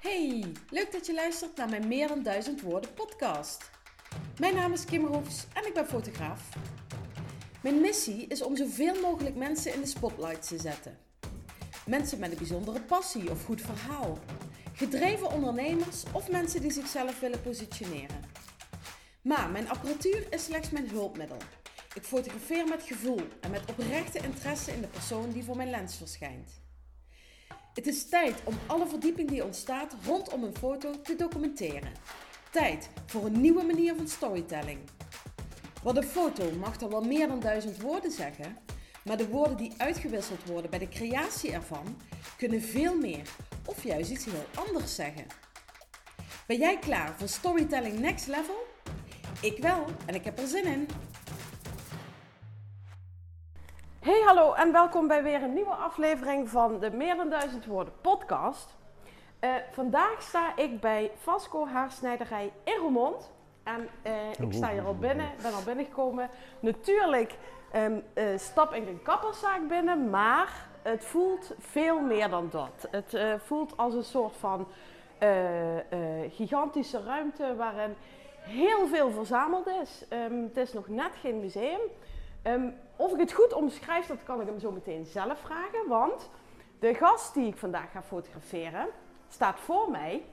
Hey, leuk dat je luistert naar mijn Meer dan Duizend Woorden podcast. Mijn naam is Kim Roefs en ik ben fotograaf. Mijn missie is om zoveel mogelijk mensen in de spotlight te zetten. Mensen met een bijzondere passie of goed verhaal. Gedreven ondernemers of mensen die zichzelf willen positioneren. Maar mijn apparatuur is slechts mijn hulpmiddel. Ik fotografeer met gevoel en met oprechte interesse in de persoon die voor mijn lens verschijnt. Het is tijd om alle verdieping die ontstaat rondom een foto te documenteren. Tijd voor een nieuwe manier van storytelling. Want een foto mag dan wel meer dan duizend woorden zeggen, maar de woorden die uitgewisseld worden bij de creatie ervan kunnen veel meer of juist iets heel anders zeggen. Ben jij klaar voor Storytelling Next Level? Ik wel en ik heb er zin in. Hey hallo en welkom bij weer een nieuwe aflevering van de Meer dan Duizend Woorden podcast. Eh, vandaag sta ik bij Vasco Haarsnijderij in Roermond. En eh, ik sta hier al binnen, ben al binnengekomen. Natuurlijk um, uh, stap ik een kapperszaak binnen, maar het voelt veel meer dan dat. Het voelt als een soort van gigantische ruimte waarin heel veel verzameld is. Um, het is nog net geen museum. Um, of ik het goed omschrijf, dat kan ik hem zo meteen zelf vragen. Want de gast die ik vandaag ga fotograferen staat voor mij.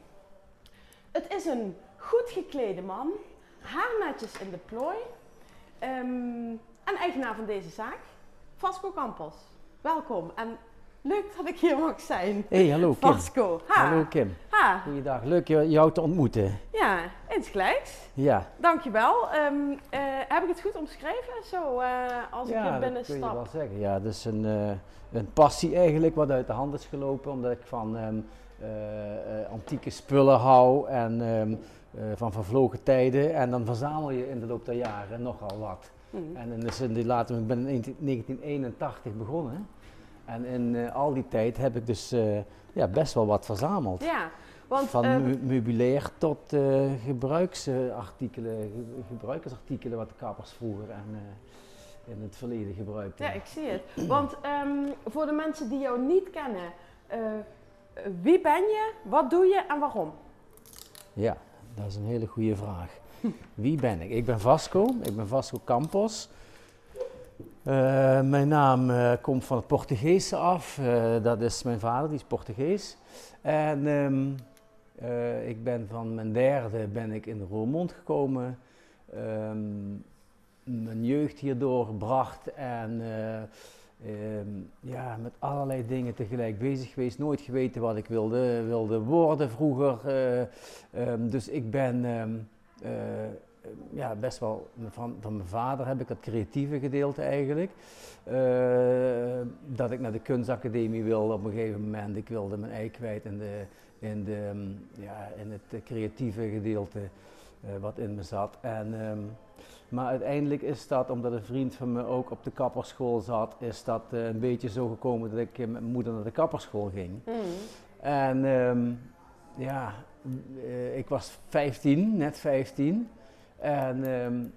Het is een goed geklede man, haarnetjes in de plooi. Um, en eigenaar van deze zaak, Vasco Campos. Welkom en leuk dat ik hier mag zijn. Hey, hallo Kim. Vasco. Ha. Hallo Kim. Ha. Goeiedag, leuk jou te ontmoeten. Ja, insgelijks. Ja. Dankjewel. Um, uh, heb ik het goed omschreven, zo uh, als ja, ik hier binnen stap? Ja, dat kun je wel zeggen. Ja, dat is een, uh, een passie eigenlijk wat uit de hand is gelopen, omdat ik van um, antieke spullen hou en um, van vervlogen tijden. En dan verzamel je in de loop der jaren nogal wat. Mm. En dus in die later, ik ben in 1981 begonnen. En in uh, al die tijd heb ik dus uh, ja, best wel wat verzameld. Ja, want, Van um, meubilair tot uh, gebruiksartikelen, gebruikersartikelen wat de kappers vroeger en, in het verleden gebruikten. Ja, ik zie het. Want um, voor de mensen die jou niet kennen, wie ben je, wat doe je en waarom? Ja, dat is een hele goede vraag. wie ben ik? Ik ben Vasco, ik ben Vasco Campos. Uh, mijn naam uh, komt van het Portugese af. Uh, dat is mijn vader, die is Portugees. En um, ik ben van mijn derde ben ik in Roermond gekomen. Um, mijn jeugd hier doorgebracht en um, ja, met allerlei dingen tegelijk bezig geweest. Nooit geweten wat ik wilde, wilde worden vroeger. dus ik ben ja, best wel van, van mijn vader heb ik dat creatieve gedeelte eigenlijk. Uh, dat ik naar de kunstacademie wilde op een gegeven moment. Ik wilde mijn ei kwijt in, de, in, de, ja, in het creatieve gedeelte uh, wat in me zat. En, um, maar uiteindelijk is dat, omdat een vriend van me ook op de kapperschool zat, is dat een beetje zo gekomen dat ik met mijn moeder naar de kapperschool ging. Mm. En um, ja, ik was 15, net 15. En um,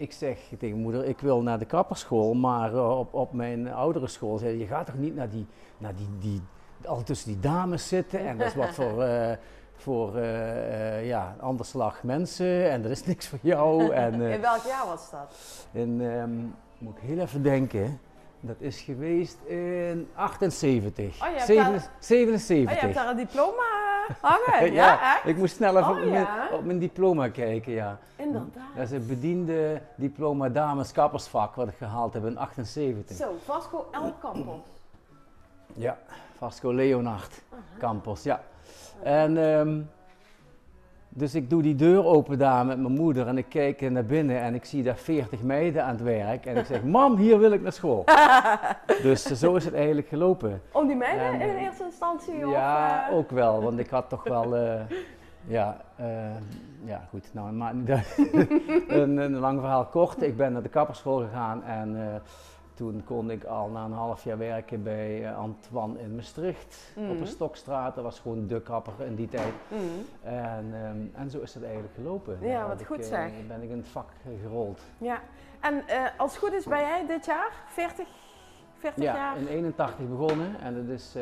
ik zeg tegen moeder, ik wil naar de kapperschool, maar uh, op, op mijn oudere school zei je gaat toch niet naar die, naar die, die, al tussen die dames zitten en dat is wat voor, uh, voor uh, ja, ander slag mensen en dat is niks voor jou. En, in welk jaar was dat? In, um, moet ik heel even denken, dat is geweest in 78, oh, je 7, daar, 77. Oh, je hebt daar een diploma hangen? ja, ik moest snel even oh, op, mijn, ja? op, mijn, diploma kijken, ja. Inderdaad. Dat is een bediende diploma dames kappersvak wat ik gehaald heb in 78. Zo, Vasco L. Campos. Ja, Vasco Leonard. Campos, ja. En um, dus ik doe die deur open daar met mijn moeder en ik kijk naar binnen en ik zie daar 40 meiden aan het werk. En ik zeg, mam, hier wil ik naar school. dus zo is het eigenlijk gelopen. Om die meiden en, in eerste instantie? Ja, of, uh... ook wel, want ik had toch wel, uh, ja, uh, ja goed, nou, maar een, een lang verhaal kort. Ik ben naar de kapperschool gegaan en toen kon ik al na een half jaar werken bij uh, Antoine in Maastricht mm. op een stokstraat. Dat was gewoon de kapper in die tijd. Mm. En, um, en zo is het eigenlijk gelopen. Ja, nou, wat ik, goed uh, zeg. ben ik in het vak gerold. Ja, en uh, als het goed is ben jij dit jaar 40, 40 ja, jaar? in 81 begonnen en dat is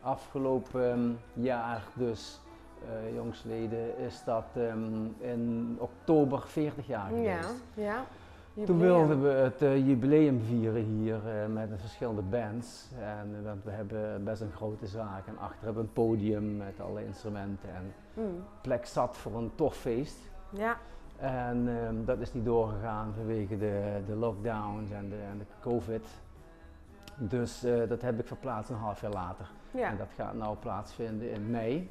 afgelopen ehm, jaar dus, uh, jongsleden, is dat um, in oktober 40 jaar geweest. Ja, ja. Toen wilden we het uh, jubileum vieren hier uh, met verschillende bands. En, want we hebben best een grote zaak. En achter hebben we een podium met alle instrumenten. En mm. plek zat voor een tof feest. Ja. En um, dat is niet doorgegaan vanwege de, de lockdowns en de, en de covid. Dus uh, dat heb ik verplaatst een half jaar later. Ja. En dat gaat nou plaatsvinden in mei,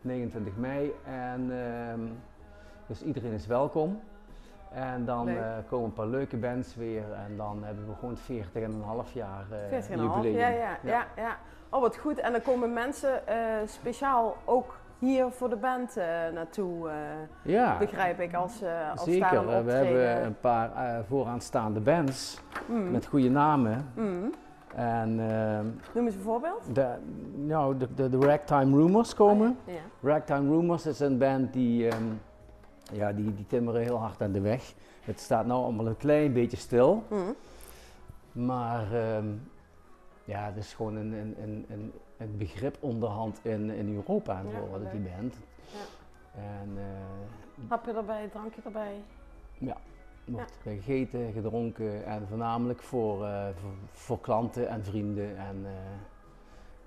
29 mei. En um, dus iedereen is welkom. En dan uh, komen een paar leuke bands weer en dan hebben we gewoon 40 en een half jaar uh, jubileum. Ja, ja, ja, ja. Oh, wat goed. En dan komen mensen uh, speciaal ook hier voor de band naartoe, ja, begrijp ik, als, als Zeker. we hebben een paar vooraanstaande bands mm. met goede namen. Mm. En, Noem eens een voorbeeld. De, nou, de, de, de Ragtime Rumors komen. Oh, ja. Ragtime Rumors is een band die... Um, ja, die, die timmeren heel hard aan de weg. Het staat nou allemaal een klein beetje stil. Mm. Maar um, ja, het is gewoon een, een, een, een, begrip onderhand in, in Europa en zo, wat die band. Ja. En, uh, Hapje erbij, drankje erbij. Ja, wordt ja. gegeten, gedronken en voornamelijk voor, uh, voor, voor, klanten en vrienden en uh,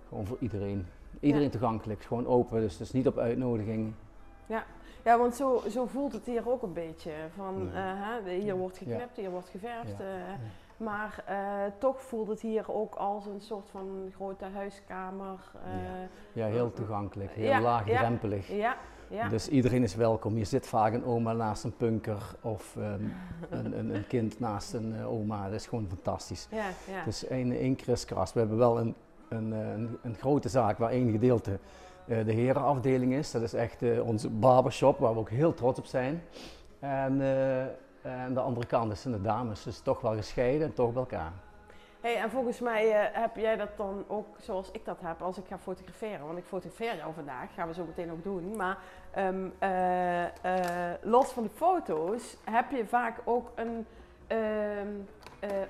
gewoon voor iedereen. Iedereen toegankelijk, gewoon open, dus, dus niet op uitnodiging. Ja, ja, want zo, zo voelt het hier ook een beetje. Van, uh, hè, hier wordt geknipt, hier wordt geverfd. Uh, maar uh, toch voelt het hier ook als een soort van grote huiskamer. ja. heel toegankelijk, heel laagdrempelig. Ja. Ja. Dus iedereen is welkom. Je zit vaak een oma naast een punker of um, een, een, een, kind naast een oma. Dat is gewoon fantastisch. Ja, ja. Dus één, één kriskras. We hebben wel een, een, een, een grote zaak waar één gedeelte de herenafdeling is. Dat is echt uh, onze barbershop waar we ook heel trots op zijn. En, uh, en de andere kant is de dames, dus toch wel gescheiden en toch bij elkaar. Hey, en volgens mij heb jij dat dan ook zoals ik dat heb als ik ga fotograferen. Want ik fotografeer jou vandaag, gaan we zo meteen ook doen. Maar um, los van de foto's heb je vaak ook een, um,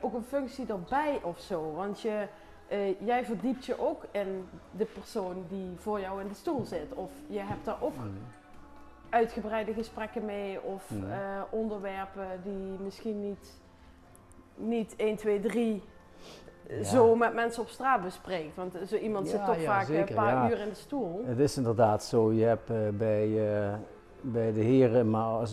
ook een functie erbij of zo. Want je, uh, jij verdiept je ook in de persoon die voor jou in de stoel zit. Of je hebt daar ook mm. uitgebreide gesprekken mee of mm. uh, onderwerpen die misschien niet, niet 1, 2, 3 ja. zo met mensen op straat bespreekt. Want zo iemand ja, zit toch ja, vaak zeker, een paar uur in de stoel. Het is inderdaad zo. Je hebt uh, bij, bij de heren, maar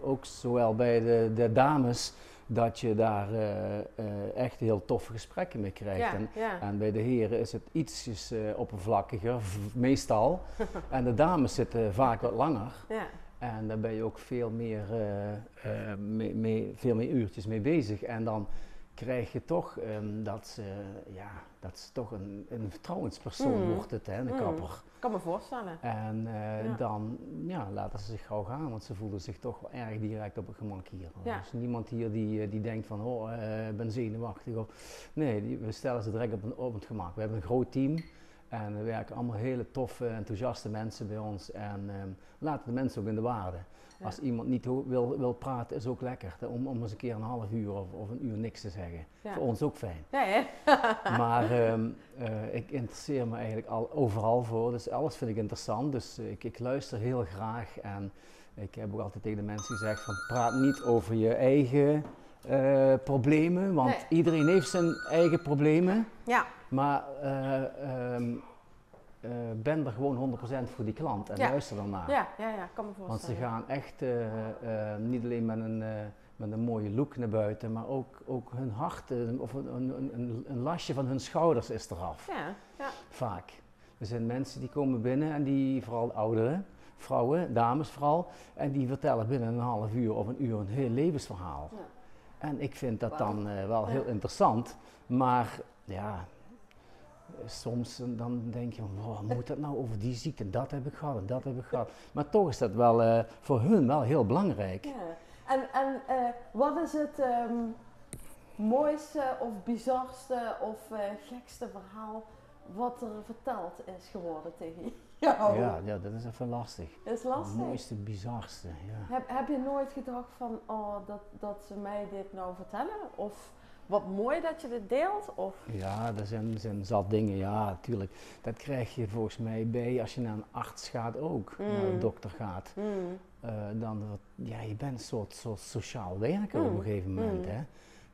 ook zowel bij de, de dames dat je daar uh, uh, echt heel toffe gesprekken mee krijgt. Ja, en, ja. en, bij de heren is het ietsjes uh, oppervlakkiger, meestal. en de dames zitten vaak wat langer. Ja. En daar ben je ook veel meer, mee, mee, veel meer uurtjes mee bezig. En dan krijg je toch um, dat ze, ja, dat is toch een, een vertrouwenspersoon Mm. wordt het, hè, een Mm. kapper. Ik kan me voorstellen. En uh, Ja. dan ja, laten ze zich gauw gaan, want ze voelen zich toch wel erg direct op het gemak hier. Ja. Er is niemand hier die, eh, die denkt van, oh, eh, ik ben zenuwachtig. Of, nee, die, we stellen ze direct op, een, op het gemak. We hebben een groot team en er werken allemaal hele toffe, enthousiaste mensen bij ons. En ehm, laten de mensen ook in de waarde. Als iemand niet wil, wil praten, is ook lekker. hè, Om, om eens een keer een half uur of, of een uur niks te zeggen. Voor ons ook fijn. Ja, hè? Maar ehm, eh, ik interesseer me eigenlijk al overal voor, dus alles vind ik interessant. Dus eh, ik, ik luister heel graag en ik heb ook altijd tegen de mensen gezegd van praat niet over je eigen eh, problemen, want Nee. iedereen heeft zijn eigen problemen. ja. Maar eh, ehm, eh, ben er gewoon 100% voor die klant en Ja. luister dan naar. Ja, ja, ja, kan me voorstellen. Want ze gaan echt eh, eh, niet alleen met een, met een mooie look naar buiten, maar ook, ook hun hart of een, een, een, een lastje van hun schouders is eraf. Ja, ja. Vaak. Er zijn mensen die komen binnen en die, vooral de ouderen, vrouwen, dames vooral, en die vertellen binnen een half uur of een uur een heel levensverhaal. Ja. En ik vind dat dan wel heel interessant, maar ja, soms eh, dan denk je wow, moet dat nou over die ziekte, dat heb ik gehad en dat heb ik gehad. Maar toch is dat wel eh, voor hun wel heel belangrijk. Ja. En, en eh, wat is het ehm, mooiste of bizarste of gekste verhaal wat er verteld is geworden tegen jou? Ja, ja, dat is even lastig. Is Het lastig. mooiste, bizarste, ja. Heb, heb je nooit gedacht van, oh, dat, dat ze mij dit nou vertellen? Of wat mooi dat je dit deelt. Of? Ja, er zijn, zijn zat dingen, ja, natuurlijk. Dat krijg je volgens mij bij als je naar een arts gaat ook, naar een Mm. dokter gaat. Mm. Eh, dan, ja, je bent een soort, soort sociaal werker op Mm. een gegeven moment. Mm. Hè?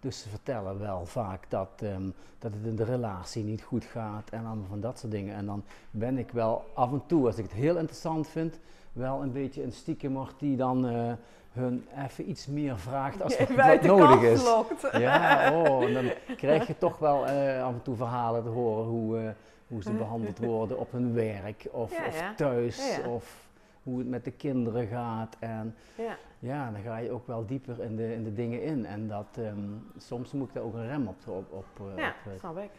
Dus ze vertellen wel vaak dat, ehm, dat het in de relatie niet goed gaat en allemaal van dat soort dingen. En dan ben ik wel af en toe, als ik het heel interessant vind, wel een beetje een stiekemert die dan eh, hun even iets meer vraagt als wat, nodig is. lokt. Ja, oh, en dan krijg je toch wel eh, af en toe verhalen te horen hoe, eh, hoe ze behandeld worden op hun werk of, Ja, of thuis Ja, ja. of hoe het met de kinderen gaat. En Ja. ja, dan ga je ook wel dieper in de, in de dingen in. En dat, ehm, soms moet ik daar ook een rem op, op, op, eh, ja, op, eh, snap ik.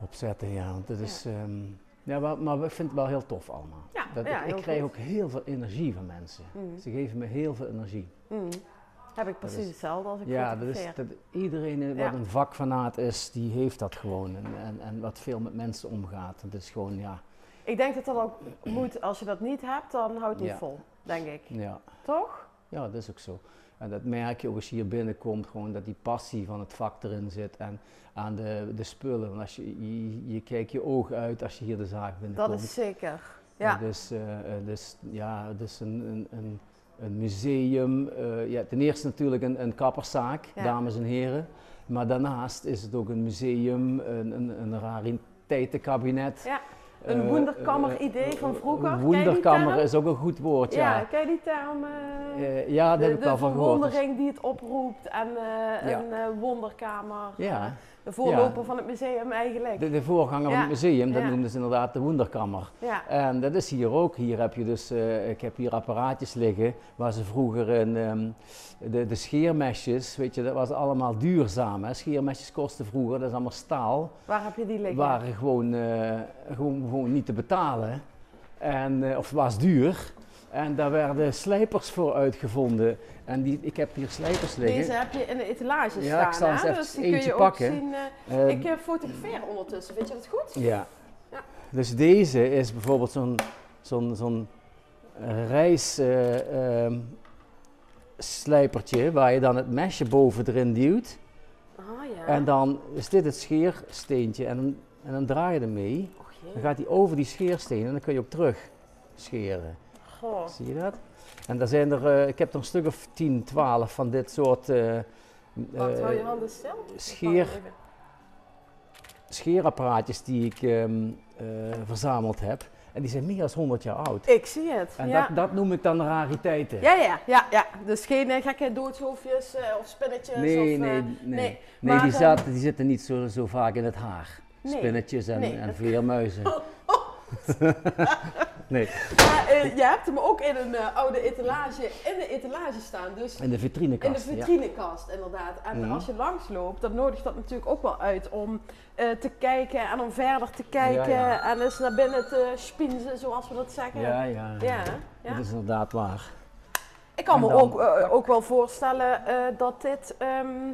op zetten. Ja, want het Ja. is, ehm, ja, maar, maar ik vind het wel heel tof allemaal. Ja, dat, ja, ik, ik krijg goed. ook heel veel energie van mensen. Mm. Ze geven me heel veel energie. Mm. Heb ik precies is- hetzelfde als ik Ja, dat is, dat iedereen eh, wat Ja. een vakfanaat is, die heeft dat gewoon. En, en, en wat veel met mensen omgaat. Het is gewoon, ja, Ik denk dat dat ook moet. Als je dat niet hebt, dan houdt het niet vol. Denk ik. ja, Toch? ja, dat is ook zo. En dat merk je ook als je hier binnenkomt, gewoon dat die passie van het vak erin zit. En aan de, de spullen. Want als je, je, je kijkt je ogen uit als je hier de zaak binnenkomt. Dat is zeker. Ja. Dus, eh, eh, dus ja, dus een, een, een, een museum. eh, ja, ten eerste natuurlijk een, een kapperszaak, Ja. dames en heren. Maar daarnaast is het ook een museum, een, een, een rariteitenkabinet. Ja, een Eh, wonderkammer-idee eh, van eh, vroeger. Wonderkammer term? is ook een goed woord, ja. Ja, ken die term? ja, daar de heb ik de wel van gehoord. Dus- verwondering die het oproept en een wonderkamer. Ja. De voorloper Ja. van het museum eigenlijk. De, de voorganger van het museum, dat noemden ze inderdaad de wonderkammer. ja. En dat is hier ook. Hier heb je dus, eh, ik heb hier apparaatjes liggen waar ze vroeger in, ehm, de, de scheermesjes, weet je, dat was allemaal duurzaam. Hè? Scheermesjes kosten vroeger, dat is allemaal staal, Waar heb je die liggen? waren gewoon, eh, gewoon, gewoon niet te betalen. En, eh, of het was duur. En daar werden slijpers voor uitgevonden. En die, ik heb hier slijpers liggen. Deze heb je in de etalage Ja, staan. ik eens hè? even dus die kun eentje je pakken. ook zien. Eh, ik eh, fotografeer ondertussen, vind je dat goed? Ja. Ja. Dus deze is bijvoorbeeld zo'n zo'n zo'n eh, ehm, waar je dan het mesje boven erin duwt. Ah ja. En dan is dit het scheersteentje en dan, en dan draai je ermee. Och Dan gaat hij over die scheersteen en dan kun je ook terug scheren. Goh. Zie je dat? En daar zijn er, eh, ik heb er een stuk of 10, 12 van dit soort hou je eh, handen stil. scheer, scheerapparaatjes die ik ehm, eh, verzameld heb. En die zijn meer dan 100 jaar oud. Ik zie het. En ja. dat, dat noem ik dan rariteiten. ja, ja, ja, ja. Dus geen gekke doodshoofdjes of spinnetjes. nee, of, nee, eh, nee, nee. nee. Maar, die, zaten, die zitten niet zo, zo vaak in het haar. Nee. Spinnetjes en, Nee, en vleermuizen. nee, Maar eh, je hebt hem ook in een eh, oude etalage, in de etalage staan. Dus in de vitrinekast. in de ja. vitrinekast, inderdaad. En Mhm. als je langsloopt, dan nodigt dat natuurlijk ook wel uit om eh, te kijken en om verder te kijken. Ja, ja. En eens naar binnen te spinzen, zoals we dat zeggen. Ja, ja, Ja. Dat is inderdaad waar. Ik kan En me dan- ook, ook wel voorstellen dat dit ehm,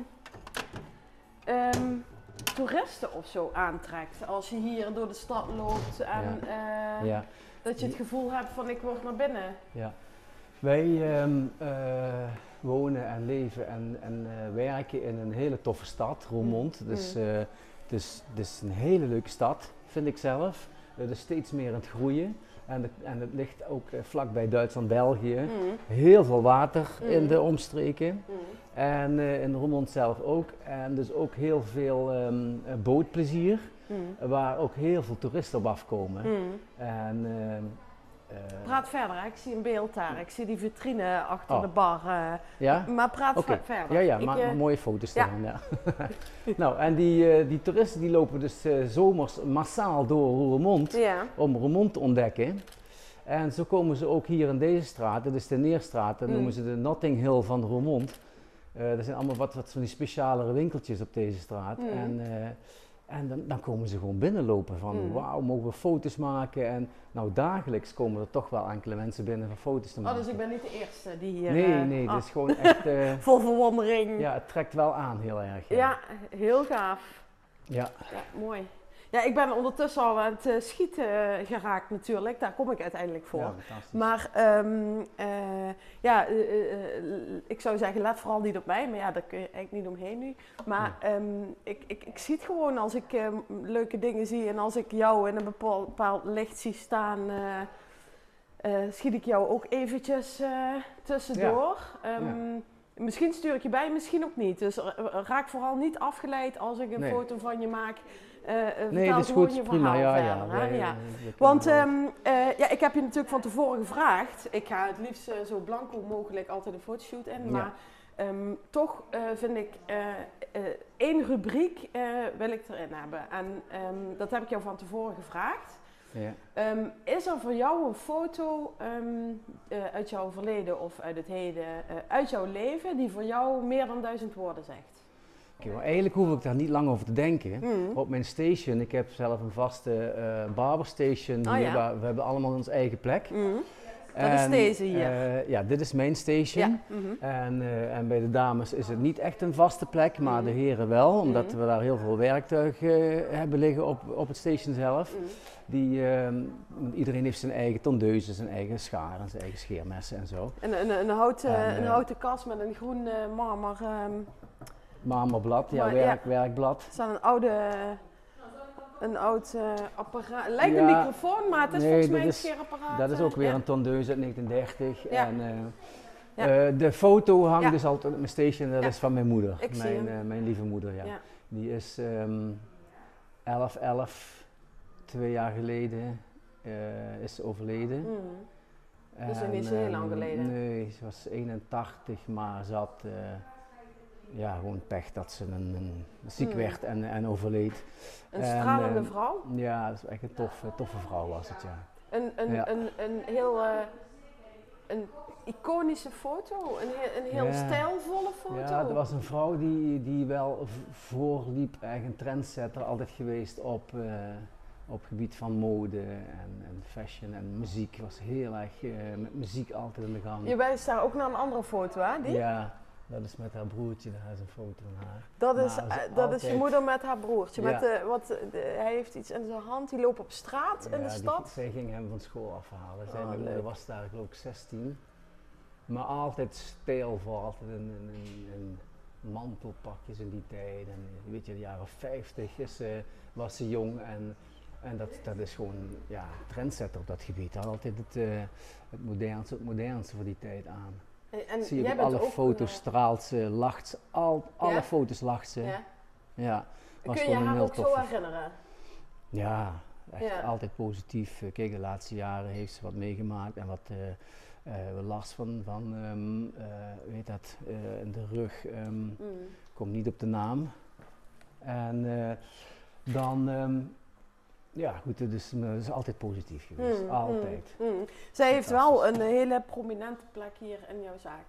toeristen of zo aantrekt. Als je hier door de stad loopt en eh, Ja, dat je het gevoel hebt van ik word naar binnen. ja. Wij ehm, eh, wonen en leven en, en eh, werken in een hele toffe stad, Roermond. Mm. Dus het, is, het is een hele leuke stad, vind ik zelf. Het is steeds meer aan het groeien. En het, en het ligt ook eh, vlakbij Duitsland, België. Mm. Heel veel water in Mm. de omstreken. Mm. En eh, in Roermond zelf ook. En dus ook heel veel ehm, eh, bootplezier, waar ook heel veel toeristen op afkomen. En, ehm, eh, Praat verder, hè. ik zie een beeld daar. Ik zie die vitrine achter Oh. de bar. eh, ja? Maar praat verder. Ja, ja, Ik, maak eh, mooie foto's ja. ervan. Ja. nou, en die, eh, die toeristen die lopen dus eh, zomers massaal door Roermond ja. om Roermond te ontdekken. En zo komen ze ook hier in deze straat, dit is de Neerstraat, dat Mm. noemen ze de Notting Hill van Roermond. Eh er zijn allemaal wat, wat van die specialere winkeltjes op deze straat. Mm. En, eh, en dan, dan komen ze gewoon binnenlopen van Mm. wauw, mogen we foto's maken? En nou, dagelijks komen er toch wel enkele mensen binnen om foto's te Oh, maken. dus ik ben niet de eerste die hier... nee, eh, nee, ah, is gewoon echt, eh, Vol verwondering. ja, het trekt wel aan heel erg. Ja, heel gaaf. Ja, Ja, mooi. Ja, ik ben ondertussen al aan het eh, schieten geraakt natuurlijk. Daar kom ik uiteindelijk voor. Ja, fantastisch. Maar ehm, eh, ja, eh, eh, eh, ik zou zeggen, let vooral niet op mij. Maar ja, daar kun je eigenlijk niet omheen nu. Maar ehm, ik, ik, ik zie het gewoon als ik ehm, leuke dingen zie. En als ik jou in een bepaald, bepaald licht zie staan, eh, eh, schiet ik jou ook eventjes eh, tussendoor. Ehm, Misschien stuur ik je bij, misschien ook niet. Dus eh, raak vooral niet afgeleid als ik een Nee. foto van je maak. Eh, eh, nee, dat is goed. je Prima. Ja, ja. verder, eh, Want ehm, eh, ja, ik heb je natuurlijk van tevoren gevraagd. Ik ga het liefst zo blanco mogelijk altijd een fotoshoot in. Maar ehm, toch vind ik één rubriek wil ik erin hebben. En ehm, dat heb ik jou van tevoren gevraagd. ja. Is er voor jou een foto uit jouw verleden of uit het heden, uit jouw leven, die voor jou meer dan duizend woorden zegt? Oké, maar eigenlijk hoef ik daar niet lang over te denken. Hmm. Op mijn station, ik heb zelf een vaste eh barberstation Oh, hier, ja. waar, we hebben allemaal onze eigen plek. Hmm. Dat is En, deze hier. eh, ja, dit is mijn station. Ja. mhm. En, eh, en bij de dames is het niet echt een vaste plek, maar Mhm. de heren wel, omdat we daar heel veel werktuig hebben liggen op, op het station zelf. Die, ehm, iedereen heeft zijn eigen tondeuzen, zijn eigen scharen, zijn eigen scheermessen en zo. Een, een, een, houten, En, een houten kast met een groen marmer. ehm, Marmerblad, ja, Maar, werk, werkblad. Er staat een oude. Een oud eh, apparaat. Het lijkt een microfoon, maar het is Nee, volgens mij een is- scheerapparaat. Dat is eh, ook weer een tondeus uit 1930. Ja. En, eh, de foto hangt dus altijd op mijn station, dat is van mijn moeder. Ik mijn, mijn lieve moeder, ja. Die is ehm 11, 11, twee jaar geleden, is overleden. Mm. Dat is niet zo heel lang ehm, geleden. Nee, ze was 81, maar ze had ja, gewoon pech dat ze een, een ziek Mm. werd en, en overleed. Een En, stralende ehm, vrouw. Ja, dat is echt een toffe, toffe vrouw was het, ja. Een, een, ja. een, een heel. eh, een iconische foto. Een heel, een heel Ja. stijlvolle foto. Ja, er was een vrouw die, die wel voorliep, echt een trendsetter altijd geweest op, eh, op gebied van mode en, en fashion en muziek. Was heel erg eh, met muziek altijd in de gang. Je wijst daar ook naar een andere foto, hè? Die? Ja, dat is met haar broertje, daar is een foto van haar. Dat, is, Maar eh, dat is je moeder met haar broertje. Ja. Met de, wat, de- hij heeft iets in zijn hand, die loopt op straat in de die- stad. zij ging hem van school afhalen. Zij, Oh, moeder leuk. was daar geloof ik 16. Maar altijd stijlvol, altijd in, in, in, in mantelpakjes in die tijd. En weet je, de jaren 50 is, was ze jong en, en dat, dat is gewoon ja, trendsetter op dat gebied. Had altijd het, eh, het modernste, het modernste voor die tijd aan. En, en Zie je jij op alle foto's een, straalt ze, lacht ze, al, alle Ja? foto's lacht ze. eh, Ja, ja. was Kun je haar heel ook zo herinneren? ja, echt Ja. altijd positief. Eh, Kijk, de laatste jaren heeft ze wat meegemaakt en wat eh, eh, last van, van ehm, eh, weet dat, eh, in de rug. ehm Mm. komt niet op de naam. En eh, dan, ehm, ja goed, het is, het is altijd positief geweest. Mm, altijd. mm, mm. Zij heeft wel een hele prominente plek hier in jouw zaak.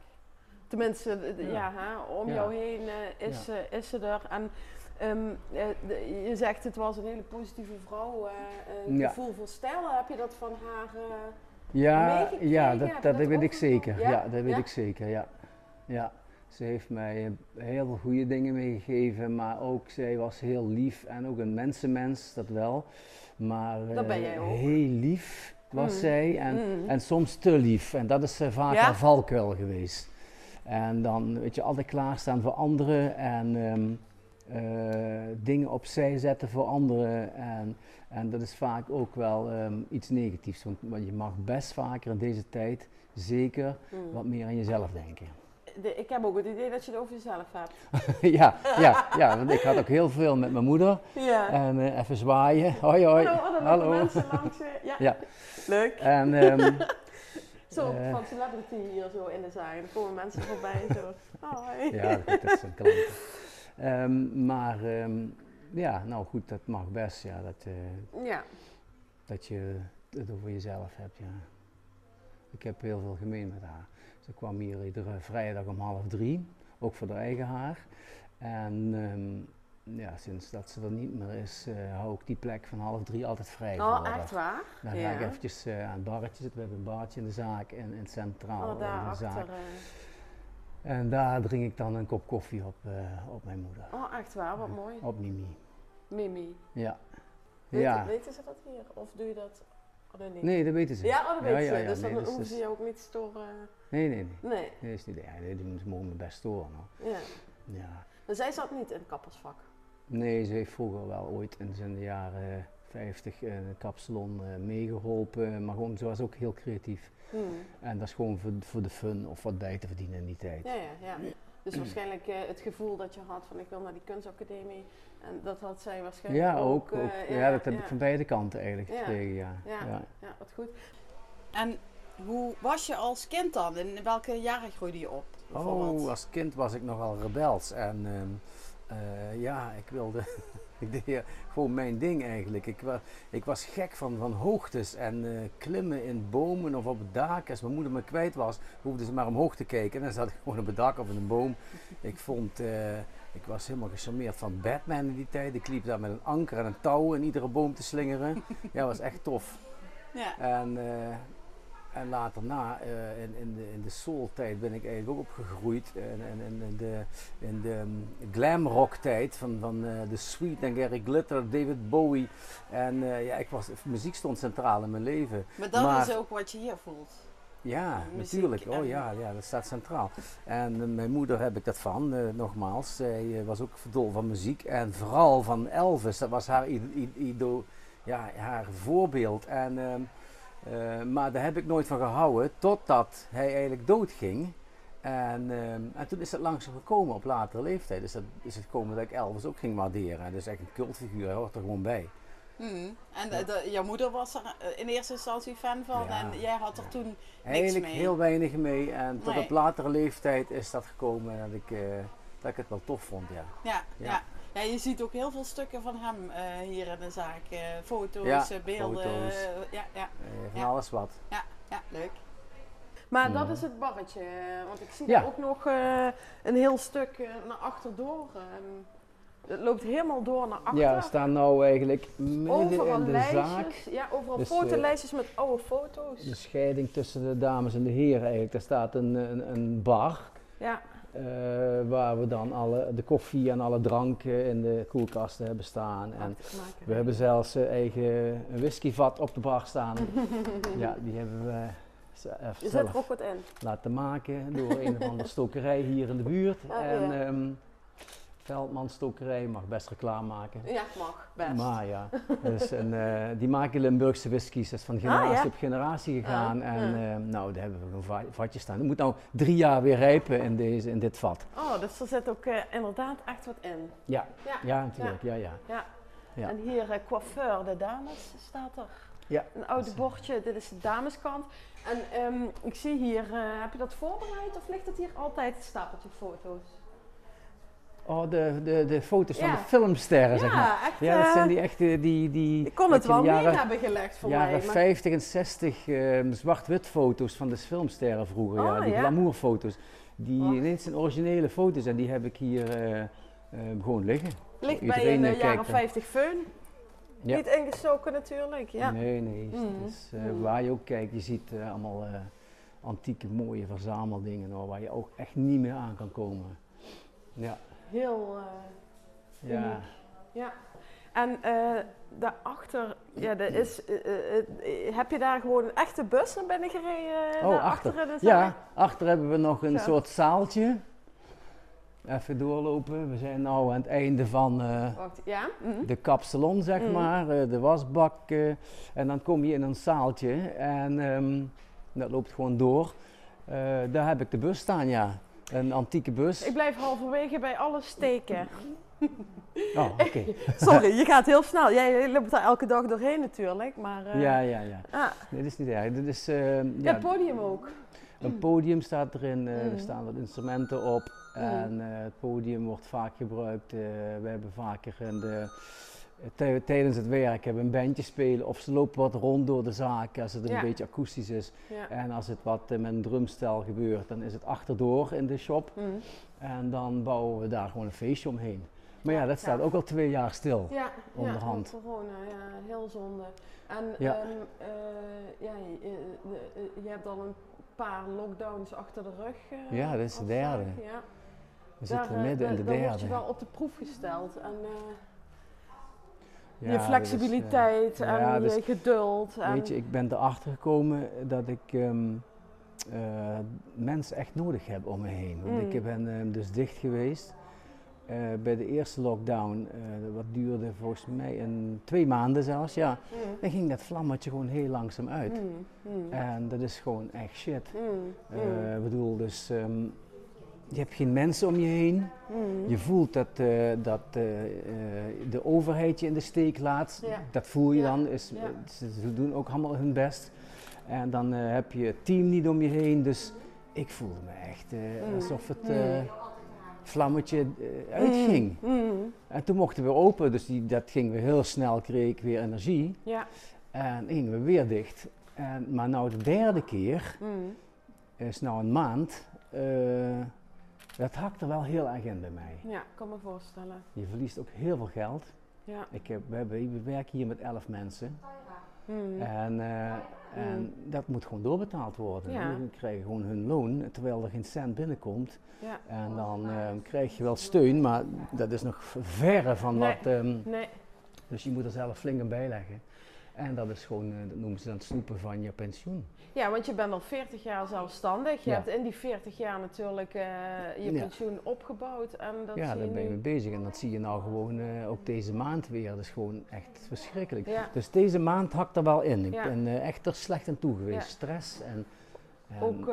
Tenminste, d- ja. Ja. hè, om Ja. jou heen eh, is, ze is ze er. En ehm, eh, de- je zegt het was een hele positieve vrouw, eh, een gevoel voor stijl. Heb je dat van haar? eh, Ja, meegekregen? ja dat, dat, dat weet ik zeker. Ja? Dat weet ik zeker, ja. ja. Ze heeft mij eh, heel veel goede dingen meegegeven, maar ook zij was heel lief en ook een mensenmens, dat wel. Maar Dat ben eh, jij ook. heel lief was Mm. zij en, Mm. en soms te lief. En dat is eh, vaak Ja? haar valkuil geweest. En dan, weet je, altijd klaarstaan voor anderen en ehm, eh, dingen opzij zetten voor anderen. En, en dat is vaak ook wel ehm, iets negatiefs, want want je mag best vaker in deze tijd zeker Mm. wat meer aan jezelf denken. De- ik heb ook het idee dat je het over jezelf hebt. ja, ja, ja, want ik had ook heel veel met mijn moeder. Ja. En eh, even zwaaien. Hoi, hoi. Hallo, Hallo. mensen langs. eh, Ja. Ja. Leuk. En ehm, Zo Eh. van celebrity hier zo in de zaal. Er komen mensen voorbij zo. Hoi. ja, dat is een klant. Ehm, maar ehm, ja, nou goed, dat mag best, ja, dat, Ja. dat je het over jezelf hebt, ja. Ik heb heel veel gemeen met haar. Ze kwam hier iedere vrijdag om half drie, ook voor haar eigen haar. En ehm, ja, sinds dat ze er niet meer is, eh, hou ik die plek van half drie altijd vrij Oh, echt waar? Dan ga ja. ik eventjes eh, aan het barretje zitten. We hebben een barretje in de zaak, in, in het centraal Oh, daar in de achter. zaak. eh. En daar drink ik dan een kop koffie op, op mijn moeder. Oh, echt waar? Wat mooi. Op Mimi. Mimi. Ja. Weten, Ja. weten ze dat hier? Of doe je dat? Nee, niet. Nee, dat weten ze. Ja, oh, dat weten ze. dus nee, dan dus- hoeven ze je ook niet te storen. Nee, nee, nee. Nee, Nee, is niet, ja, nee, die mogen me best storen. hoor. ja. Ja. Maar zij zat niet in het kappersvak. Nee, ze heeft vroeger wel ooit in zijn jaren 50 in een kapsalon eh, meegeholpen. Maar gewoon, ze was ook heel creatief. Hmm. En dat is gewoon voor, voor de fun of wat bij te verdienen in die tijd. Ja, ja, ja. Dus waarschijnlijk eh, het gevoel dat je had van ik wil naar die kunstacademie. En dat had zij waarschijnlijk Ja, ook. ook. ook. eh, ja, dat heb ja. ik van beide kanten eigenlijk Ja. gekregen, ja. Ja. ja. Ja, wat goed. En hoe was je als kind dan? In welke jaren groeide je op? Oh, als kind was ik nogal rebels. En ehm, eh, ja, ik wilde. ik deed ja, gewoon mijn ding eigenlijk. Ik, wa, ik was gek van, van hoogtes en eh, klimmen in bomen of op het dak. Als mijn moeder me kwijt was, hoefde ze maar omhoog te kijken. En dan zat ik gewoon op het dak of in een boom. Ik vond. eh, ik was helemaal gecharmeerd van Batman in die tijd. Ik liep daar met een anker en een touw in iedere boom te slingeren. Ja, dat was echt tof. Ja. En, eh, en later na, eh, in, in de, in de soul-tijd ben ik eigenlijk ook opgegroeid. En, en, en in de, in de um, glam rock tijd van, van eh, The Sweet en Gary Glitter, David Bowie. En eh, ja, ik was, muziek stond centraal in mijn leven. Maar dat Maar- is ook wat je hier voelt. Ja, Muziek natuurlijk. Oh ja, ja, dat staat centraal. En eh, mijn moeder heb ik dat van, eh, nogmaals. Zij eh, was ook verdol van muziek en vooral van Elvis. Dat was haar, ido- ja, haar voorbeeld. En, eh, maar daar heb ik nooit van gehouden totdat hij eigenlijk doodging. En, ehm, en toen is dat langzaam gekomen op latere leeftijd. Dus dat is het gekomen dat ik Elvis ook ging waarderen. Dus echt een cultfiguur, hij hoort er gewoon bij. Hmm. En de- jouw moeder was er eh, in eerste instantie fan van Ja. en jij had er toen Eigenlijk mee. heel weinig mee. En tot Nee. op latere leeftijd is dat gekomen dat ik, eh, dat ik het wel tof vond. Ja. Ja, ja. Ja. Ja. je ziet ook heel veel stukken van hem eh, hier in de zaak. eh, foto's, Ja, eh, beelden. foto's. ja, ja, van Ja. alles wat. ja, ja, leuk. Maar dat is het barretje. Want ik zie Ja. daar ook nog eh, een heel stuk eh, naar achter door. ehm. het loopt helemaal door naar achter. Ja, we staan nou eigenlijk midden overal in de lijstjes. zaak. Ja, overal Dus, fotolijstjes met oude foto's. De scheiding tussen de dames en de heren eigenlijk. Daar staat een, een, een bar. ja. Eh, waar we dan alle, de koffie en alle dranken in de koelkasten hebben staan. En we hebben zelfs eh, eigen een whiskyvat op de bar staan. ja, die hebben we eh, Je zet zelf er ook wat in. laten maken door een of andere stokerij hier in de buurt. Ah, en ja. ehm, Veldman Stokerij mag best reclame maken. Ja, mag. Best. Maar ja, dus een, eh, die maken Limburgse whiskies. Dat is van generatie Ah, ja? op generatie gegaan. Ah, en ja. eh, nou, daar hebben we een va- vatje staan. Het moet nou drie jaar weer rijpen in, deze, in dit vat. Oh, dus er zit ook eh, inderdaad echt wat in. Ja, Ja. ja natuurlijk. Ja, ja. Ja. Ja. En hier coiffeur de dames staat er. Ja. Een oud bordje, dit is de dameskant. En ehm, ik zie hier, heb je dat voorbereid of ligt het hier altijd een stapeltje foto's? Oh, de, de, de foto's van de filmsterren, zeg maar. echt. Ja, dat eh, zijn die echte, die... die ik kon het wel mee jaren, hebben gelegd voor jaren mij. maar- 50 en 60 ehm, zwart-wit foto's van de filmsterren vroeger. ja, Oh, die ja. glamourfoto's. Die Wacht. ineens zijn originele foto's en die heb ik hier eh, gewoon liggen. Ligt bij een eh, eh, jaren kijkt, hè. 50 föhn. Ja. Niet ingestoken natuurlijk. Ja. Nee, nee. het Mm. eh, Mm. Waar je ook kijkt, je ziet eh, allemaal eh, antieke mooie verzameldingen hoor, waar je ook echt niet meer aan kan komen. Ja, Heel, eh, ja. Uniek. ja. En eh, daarachter, ja, er is, eh, heb je daar gewoon een echte bus naar binnen gereden? Oh, achter. de ja, achter hebben we nog een soort zaaltje. Even doorlopen. We zijn nu aan het einde van Wacht, ja? mhm. de kapsalon, zeg Mm. maar, de wasbak. en dan kom je in een zaaltje en ehm, dat loopt gewoon door. Daar heb ik de bus staan, ja. Een antieke bus. Ik blijf halverwege bij alles steken. Oh, oké. Sorry, je gaat heel snel. Jij loopt daar elke dag doorheen natuurlijk, maar... eh, Ja, ja, ja. ah, Nee, dat is niet erg. Dit is, eh, ja, ja, het podium ook. een podium staat erin, eh, Mm. er staan wat instrumenten op. En eh, het podium wordt vaak gebruikt. eh, we hebben vaker in de, tijdens het werk hebben we een bandje spelen of ze lopen wat rond door de zaak als het een Ja. beetje akoestisch is. Ja. En als het wat eh, met een drumstel gebeurt, dan is het achterdoor in de shop. Mhm. En dan bouwen we daar gewoon een feestje omheen. Maar ja, dat staat ook al twee jaar stil. Ja, Onderhand. Ja, corona, ja, heel zonde. En Ja. eh, ja, je, eh, eh, je hebt al een paar lockdowns achter de rug. eh, Ja, dit is de derde. Ja. We zitten Daar, eh, midden in de daar- daar word derde. je wel op de proef gesteld. En, eh, Ja, je flexibiliteit eh, en ja, je dus- geduld. En, Weet je, ik ben erachter gekomen dat ik ehm, eh, mensen echt nodig heb om me heen. Want Mm. ik ben ehm, dus dicht geweest. eh, bij de eerste lockdown, wat duurde volgens mij een, twee maanden zelfs, ja. Mm, Dan ging dat vlammetje gewoon heel langzaam uit. mm, mm, En dat is gewoon echt shit. mm, Ik bedoel, dus ehm, je hebt geen mensen om je heen. mm. Je voelt dat, eh, dat eh, eh, de overheid je in de steek laat. Ja. Dat voel je Ja. dan. Is, Ja. ze, doen ook allemaal hun best. En dan heb je het team niet om je heen. Dus ik voelde me echt Mm. alsof het Mm. vlammetje uitging. Mm. En toen mochten we open. Dus die, dat ging weer heel snel. Kreeg ik weer energie. Ja. En gingen we weer dicht. En, maar nou de derde keer is nou een maand. Dat hakt er wel heel erg in bij mij. Ja, ik kan me voorstellen. Je verliest ook heel veel geld. Ja. Ik heb, we, hebben, we werken hier met elf mensen. Mm. En, eh, en dat moet gewoon doorbetaald worden. Ja. Die krijgen gewoon hun loon, terwijl er geen cent binnenkomt. Ja. En dan eh, krijg je wel steun, maar dat is nog verre van Nee. wat. ehm, Nee. dus je moet er zelf flink aan bijleggen. En dat is gewoon, eh, dat noemen ze dan het snoepen van je pensioen. Ja, want je bent al 40 jaar zelfstandig. Je Ja. hebt in die 40 jaar natuurlijk eh, je Ja. pensioen opgebouwd. En dat ja, daar ben je mee bezig. En dat zie je nou gewoon eh, ook deze maand weer. Dat is gewoon echt verschrikkelijk. Ja. Dus deze maand hakt er wel in. Ik Ja. ben echt er slecht aan toe geweest. Stress en... en- Ook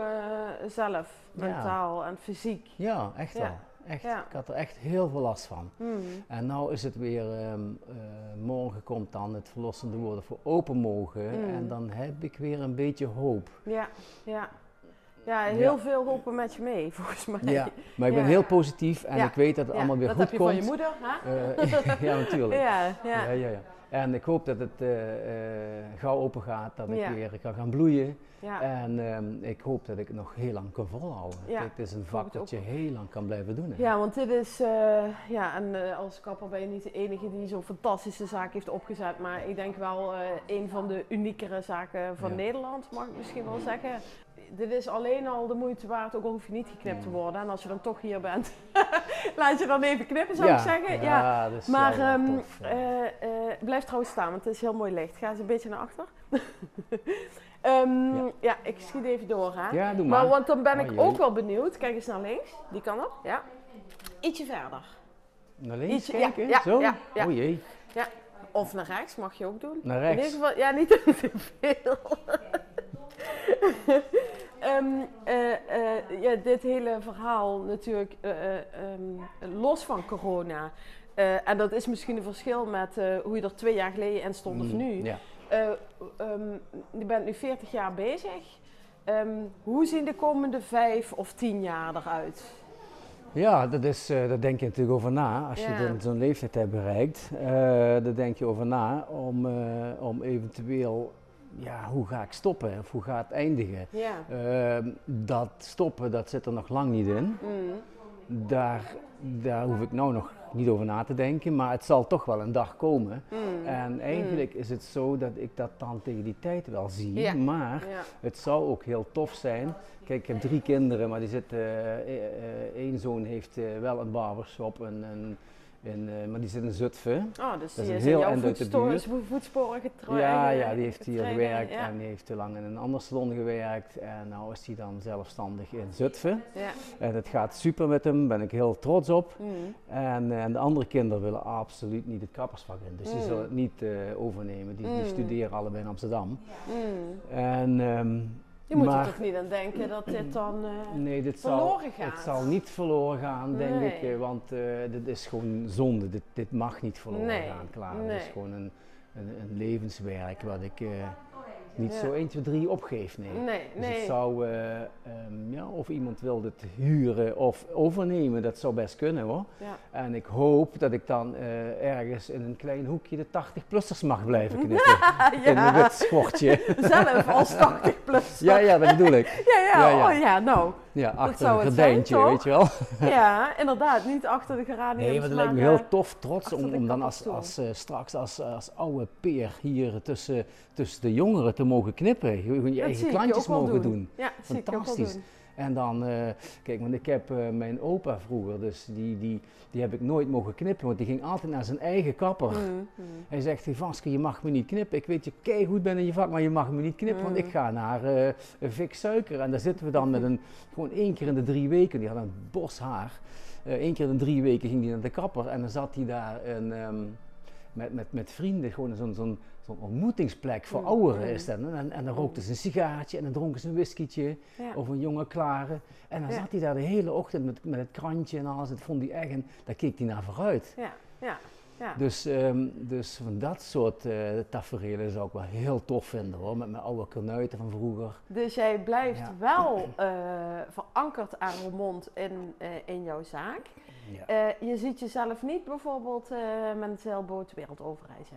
zelf, mentaal en fysiek. ja, echt wel. Echt. Ja. Ik had er echt heel veel last van. Mm. En nou is het weer, ehm, eh, morgen komt dan het verlossende woorden voor open mogen. Mm. En dan heb ik weer een beetje hoop. Ja, ja. Ja, heel veel hopen met je mee, volgens mij. Ja, maar ik ben Ja. heel positief en ik weet dat het allemaal weer dat goed heb je komt. van je moeder, hè? Eh, ja, natuurlijk. Ja, ja. Ja, ja, ja. En ik hoop dat het eh, eh, gauw open gaat, dat ik Ja. weer kan gaan bloeien. ja. En ehm, ik hoop dat ik het nog heel lang kan volhouden. Ja, Het is een vak dat je heel lang kan blijven doen. hè. Ja, want dit is, eh, ja, en als kapper ben je niet de enige die zo'n fantastische zaak heeft opgezet. Maar ik denk wel een van de uniekere zaken van. Nederland, mag ik misschien wel zeggen. Dit is alleen al de moeite waard, ook al hoef je niet geknipt te worden. En als je dan toch hier bent, laat je dan even knippen, zou ik zeggen. Ja. dat is Maar tof, ja. blijf trouwens staan, want het is heel mooi licht. Ga eens een beetje naar achter. Ehm, ja. Ja. ik schiet even door, hè. ja, doe maar. Maar want dan ben Oh, ik ook wel benieuwd. Kijk eens naar links. Die kan op. Ja. Ietsje verder. Naar links ietsje- ja, kijken? ja, Zo? ja, ja. Oh jee, Of naar rechts, mag je ook doen. naar In rechts. ieder geval, ja, niet te veel. Ehm, eh, eh, ja, dit hele verhaal natuurlijk eh, eh, ehm, los van corona. en dat is misschien een verschil met hoe je er twee jaar geleden in stond of Mm, nu. Ja. Eh, ehm, je bent nu 40 jaar bezig. Hoe zien de komende vijf of tien jaar eruit? Ja, dat is, eh, daar denk je natuurlijk over na. Als Ja. je zo'n leeftijd hebt bereikt, eh, daar denk je over na om, om eventueel, ja, hoe ga ik stoppen of hoe gaat het eindigen? Ja. Ehm, dat stoppen, dat zit er nog lang niet in. Mm. Daar, daar hoef ik nou nog niet over na te denken, maar het zal toch wel een dag komen. Mm. En eigenlijk is het zo dat ik dat dan tegen die tijd wel zie, Ja. maar Ja. het zou ook heel tof zijn. Kijk, ik heb drie kinderen, maar die zitten, één zoon heeft eh, wel een barbershop, en, en, en, eh, maar die zit in Zutphen. Oh, dus Dat die is in heel jouw eind uit de voetsto- buurt. vo- voetsporen getraind. Ja, ja, die heeft hier gewerkt Ja. en die heeft te lang in een ander salon gewerkt. En nou is hij dan zelfstandig in Zutphen. ja. En het gaat super met hem, ben ik heel trots op. Mm. En, eh, en de andere kinderen willen absoluut niet het kappersvak in. Dus die Mm. zullen het niet eh, overnemen. Die, die Mm. studeren allebei in Amsterdam. Mm. En, ehm, Je moet maar, er toch niet aan denken dat dit dan... eh, Nee, dit zal, verloren gaat. het zal niet verloren gaan, denk ik. eh, Want eh, dit is gewoon zonde. Dit, dit mag niet verloren Nee, gaan, klaar. Het is gewoon een, een, een levenswerk wat ik niet Ja. zo 1, 2, 3 opgeef, nee. nee, Dus nee. het zou, eh, ehm, ja, of iemand wil dit huren of overnemen, dat zou best kunnen hoor. Ja. En ik hoop dat ik dan eh, ergens in een klein hoekje de 80-plussers mag blijven knippen. In een ja, wit schortje. zelf als 80 plus. ja, ja, dat bedoel ik. ja, ja, Ja, ja. Oh, ja, nou. Ja, achter zou een het zijn, gordijntje, weet je wel. Ja, inderdaad. Niet achter de geraniums. Nee, maar dat lijkt me heel tof, trots om, om dan als, als, eh, straks als, als oude peer hier tussen, tussen de jongeren te mogen knippen. Gewoon je dat eigen klantjes mogen doen. Ja, Fantastisch. doen. En dan, eh, kijk, want ik heb eh, mijn opa vroeger, dus die, die, die heb ik nooit mogen knippen, want die ging altijd naar zijn eigen kapper. Mm, Hij zegt, hey, Vaske, je mag me niet knippen. Ik weet je kei goed ben in je vak, maar je mag me niet knippen, want Mm. ik ga naar eh Vic Suiker. En daar zitten we dan met een, gewoon één keer in de drie weken, die had een bos haar. Eén keer in de drie weken ging hij naar de kapper en dan zat hij daar een, ehm, met, met, met vrienden, gewoon zo'n zo'n zo'n ontmoetingsplek voor Mm, ouderen mm. is dat. En, en dan rookten ze een sigaartje en dan dronken ze een whiskietje Ja. of een jonge klare. En dan Ja. zat hij daar de hele ochtend met, met het krantje en alles. Dat vond hij echt en daar keek hij naar vooruit. Ja, ja, ja. Dus, ehm, dus van dat soort eh tafereelen zou ik wel heel tof vinden hoor. Met mijn oude kornuiten van vroeger. Dus jij blijft Ja. wel eh, verankerd aan Roermond in, eh, in jouw zaak. Ja. Je ziet jezelf niet bijvoorbeeld met een zeilboot de wereld overreizen.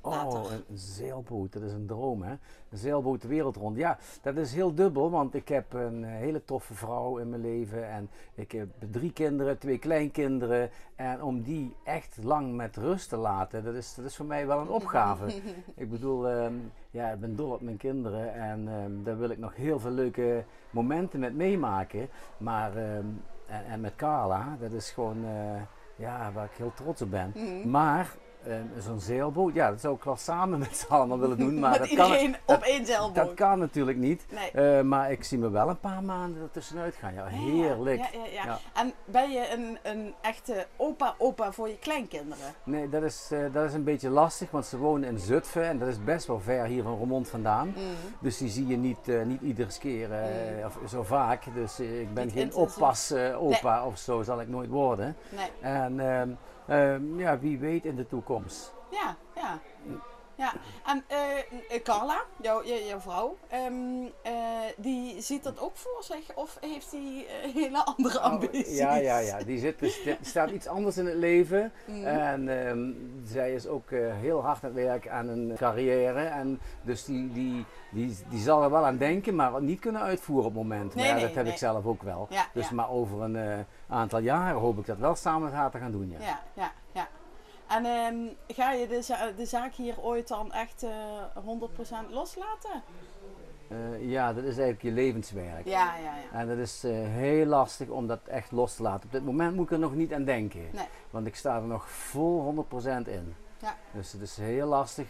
Oh, een zeilboot, dat is een droom hè. Een zeilboot de wereld rond. Ja, dat is heel dubbel, want ik heb een eh, hele toffe vrouw in mijn leven. En ik heb drie kinderen, twee kleinkinderen. En om die echt lang met rust te laten, dat is, dat is voor mij wel een opgave. ik bedoel, ehm, ja, ik ben dol op mijn kinderen. En ehm, daar wil ik nog heel veel leuke momenten met meemaken. Maar, ehm, en, en met Carla, dat is gewoon, eh, ja, waar ik heel trots op ben. Mhm. Maar ehm, zo'n zeilboot, ja, dat zou ik wel samen met z'n allemaal willen doen. Maar dat, kan, op één zeilboot. dat kan natuurlijk niet. Nee. Eh, maar ik zie me wel een paar maanden er tussenuit gaan. Ja, heerlijk. Ja, ja, ja. En ben je een, een echte opa-opa voor je kleinkinderen? Nee, dat is, eh, dat is een beetje lastig, want ze wonen in Zutphen en dat is best wel ver hier van Roermond vandaan. Mhm. Dus die zie je niet, eh, niet iedere keer eh, of zo vaak. Dus ik ben Niet geen intensief. oppas eh, opa of zo, zal ik nooit worden. Nee. En ehm, ja, wie weet in de toekomst. Ja, ja. Ja, en eh, Carla, jouw, jou- jouw vrouw, ehm, eh, die ziet dat ook voor zich of heeft die eh, hele andere ambities? Oh, Ja, ja, ja. Die zit, dus, staat iets anders in het leven. Mhm. En ehm, zij is ook eh, heel hard aan het werk aan een carrière. En dus die, die, die, die zal er wel aan denken, maar niet kunnen uitvoeren op het moment. Nee, maar ja, nee, dat heb nee. ik zelf ook wel. Ja, Dus ja. maar over een eh, aantal jaren hoop ik dat wel samen met haar te gaan doen. Ja, ja. En ehm, ga je de, za- de zaak hier ooit dan echt eh 100% loslaten? Eh, ja, dat is eigenlijk je levenswerk. Ja, ja, ja. En dat is eh, heel lastig om dat echt los te laten. Op dit moment moet ik er nog niet aan denken. Nee. Want ik sta er nog vol 100% in. Ja. Dus het is heel lastig.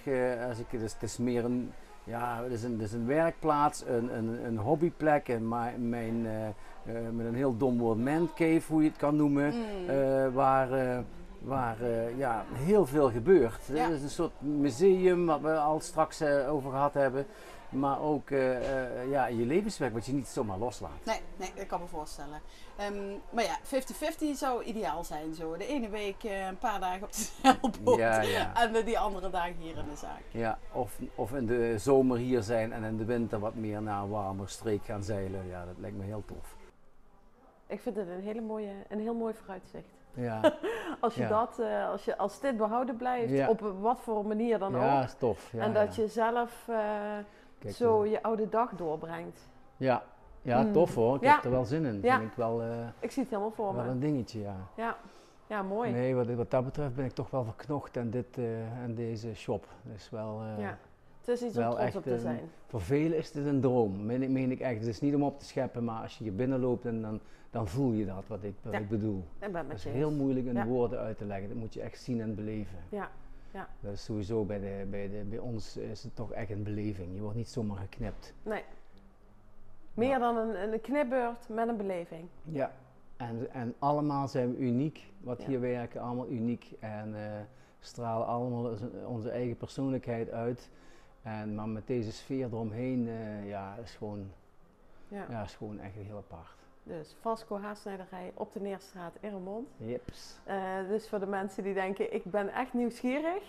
als ik, het, is, het is meer een, ja, het is een, het is een werkplaats, een, een, een hobbyplek. En mijn, eh, met een heel dom woord, mancave, hoe je het kan noemen. Mm. waar waar eh, ja, heel veel gebeurt. Ja. Het is een soort museum wat we al straks eh, over gehad hebben. Maar ook eh, eh, ja, je levenswerk wat je niet zomaar loslaat. Nee, nee, dat kan me voorstellen. Ehm, maar ja, 50-50 zou ideaal zijn zo. De ene week eh, een paar dagen op de zeilboot Ja, ja. en de, die andere dagen hier in de zaak. Ja, of, of in de zomer hier zijn en in de winter wat meer naar een warmer streek gaan zeilen. Ja, dat lijkt me heel tof. Ik vind het een, hele mooie, een heel mooi vooruitzicht. Ja, Als, je Ja. dat, eh, als, je, als dit behouden blijft, Ja. op wat voor manier dan ja ook. is tof. Ja, en dat ja. je zelf eh, Kijk, zo eh, je oude dag doorbrengt. Ja, ja Mm. tof hoor. Ik Ja. heb er wel zin in. Ja. Vind ik wel, eh, Ik zie het helemaal voor wel me. een dingetje, ja. Ja, ja mooi. Nee, wat, wat dat betreft ben ik toch wel verknocht aan, dit, aan deze shop. Dus wel, Ja. Het is iets om trots op te een- zijn. Voor velen is dit een droom, meen ik, meen ik echt. Het is niet om op te scheppen, maar als je hier binnenloopt en dan, dan voel je dat, wat ik, wat Ja. ik bedoel. Ik ben Dat is heel moeilijk in Ja. woorden uit te leggen. Dat moet je echt zien en beleven. Ja, Dat is sowieso bij, de, bij, de, bij ons is het toch echt een beleving. Je wordt niet zomaar geknipt. nee. Meer Ja. dan een, een knipbeurt met een beleving. Ja. En, en allemaal zijn we uniek, wat Ja. hier werken, allemaal uniek. En eh, stralen allemaal onze eigen persoonlijkheid uit. En, maar met deze sfeer eromheen, eh, ja, is gewoon, Ja. ja, is gewoon echt heel apart. Dus Vasco Haarsnijderij op de Neerstraat in Remond. Jeps. Eh, dus voor de mensen die denken, ik ben echt nieuwsgierig.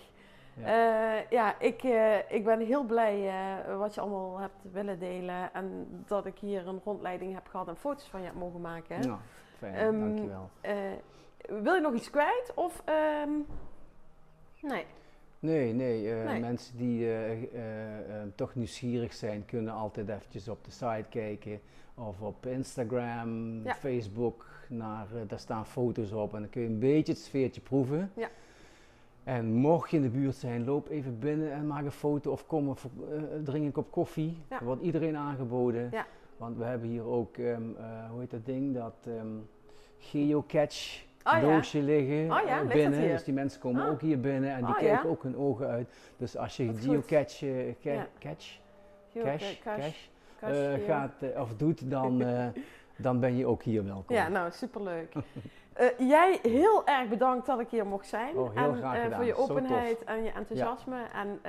Ja. Ja, ja ik, eh, ik ben heel blij eh, wat je allemaal hebt willen delen. En dat ik hier een rondleiding heb gehad en foto's van je heb mogen maken. Nou, fijn, Ehm, dankjewel. Eh, wil je nog iets kwijt? Of, ehm, nee. Nee, nee, eh, Nee. mensen die eh, eh, toch nieuwsgierig zijn, kunnen altijd eventjes op de site kijken. Of op Instagram, Ja. Facebook, naar, daar staan foto's op en dan kun je een beetje het sfeertje proeven. Ja. En mocht je in de buurt zijn, loop even binnen en maak een foto of kom of drink een kop koffie. Ja. Er wordt iedereen aangeboden. Want we hebben hier ook, ehm, eh, hoe heet dat ding, dat ehm, geocache Oh ja. doosje liggen Oh ja, eh, binnen. Dus die mensen komen Ah. ook hier binnen en die Oh kijken ook hun ogen uit. Dus als je geocache, eh, ca- catch, Geo- cache, cache, eh, gaat of doet, dan, dan ben je ook hier welkom. Ja, nou, superleuk. Jij heel erg bedankt dat ik hier mocht zijn. Oh, heel en voor je openheid en je enthousiasme. En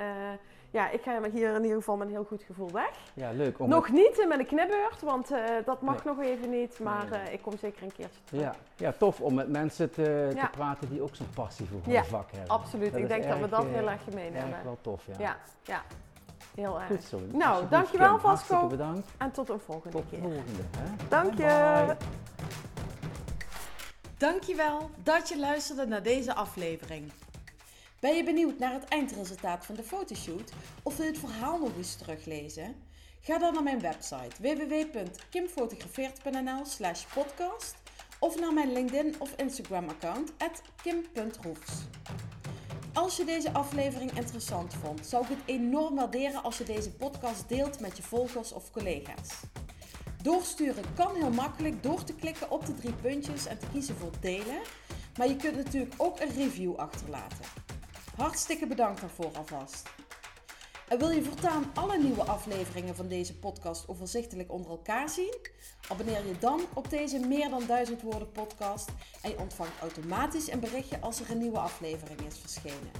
ja, ik ga hier in ieder geval met een heel goed gevoel weg. Ja, leuk. Om nog niet met een knipbeurt, want eh, dat mag Nee. nog even niet. Maar Nee, nee. eh, ik kom zeker een keertje terug. ja, ja, tof om met mensen te, Ja. te praten die ook zo'n passie voor Ja, hun vak hebben. Absoluut, Dat ik denk dat we dat eh, heel erg gemeen hebben. wel tof, ja. Ja, ja, heel erg. Goed zo. Nou, dankjewel. Vasco. Hartstikke bedankt. En tot een volgende Tot de keer. volgende. Hè? Dank je. Bye. Dankjewel dat je luisterde naar deze aflevering. Ben je benieuwd naar het eindresultaat van de fotoshoot of wil je het verhaal nog eens teruglezen? Ga dan naar mijn website www.kimfotografeert.nl slash podcast of naar mijn LinkedIn of Instagram account kim.roefs. Als je deze aflevering interessant vond, zou ik het enorm waarderen als je deze podcast deelt met je volgers of collega's. Doorsturen kan heel makkelijk door te klikken op de drie puntjes en te kiezen voor delen. Maar je kunt natuurlijk ook een review achterlaten. Hartstikke bedankt daarvoor alvast. En wil je voortaan alle nieuwe afleveringen van deze podcast overzichtelijk onder elkaar zien? Abonneer je dan op deze meer dan 1000 woorden podcast en je ontvangt automatisch een berichtje als er een nieuwe aflevering is verschenen.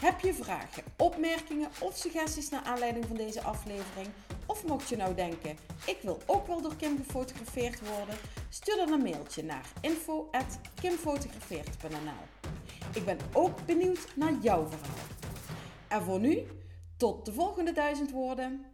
Heb je vragen, opmerkingen of suggesties naar aanleiding van deze aflevering? Of mocht je nou denken, ik wil ook wel door Kim gefotografeerd worden? Stuur dan een mailtje naar info.kimfotografeerd.nl Ik ben ook benieuwd naar jouw verhaal. En voor nu, tot de volgende duizend woorden.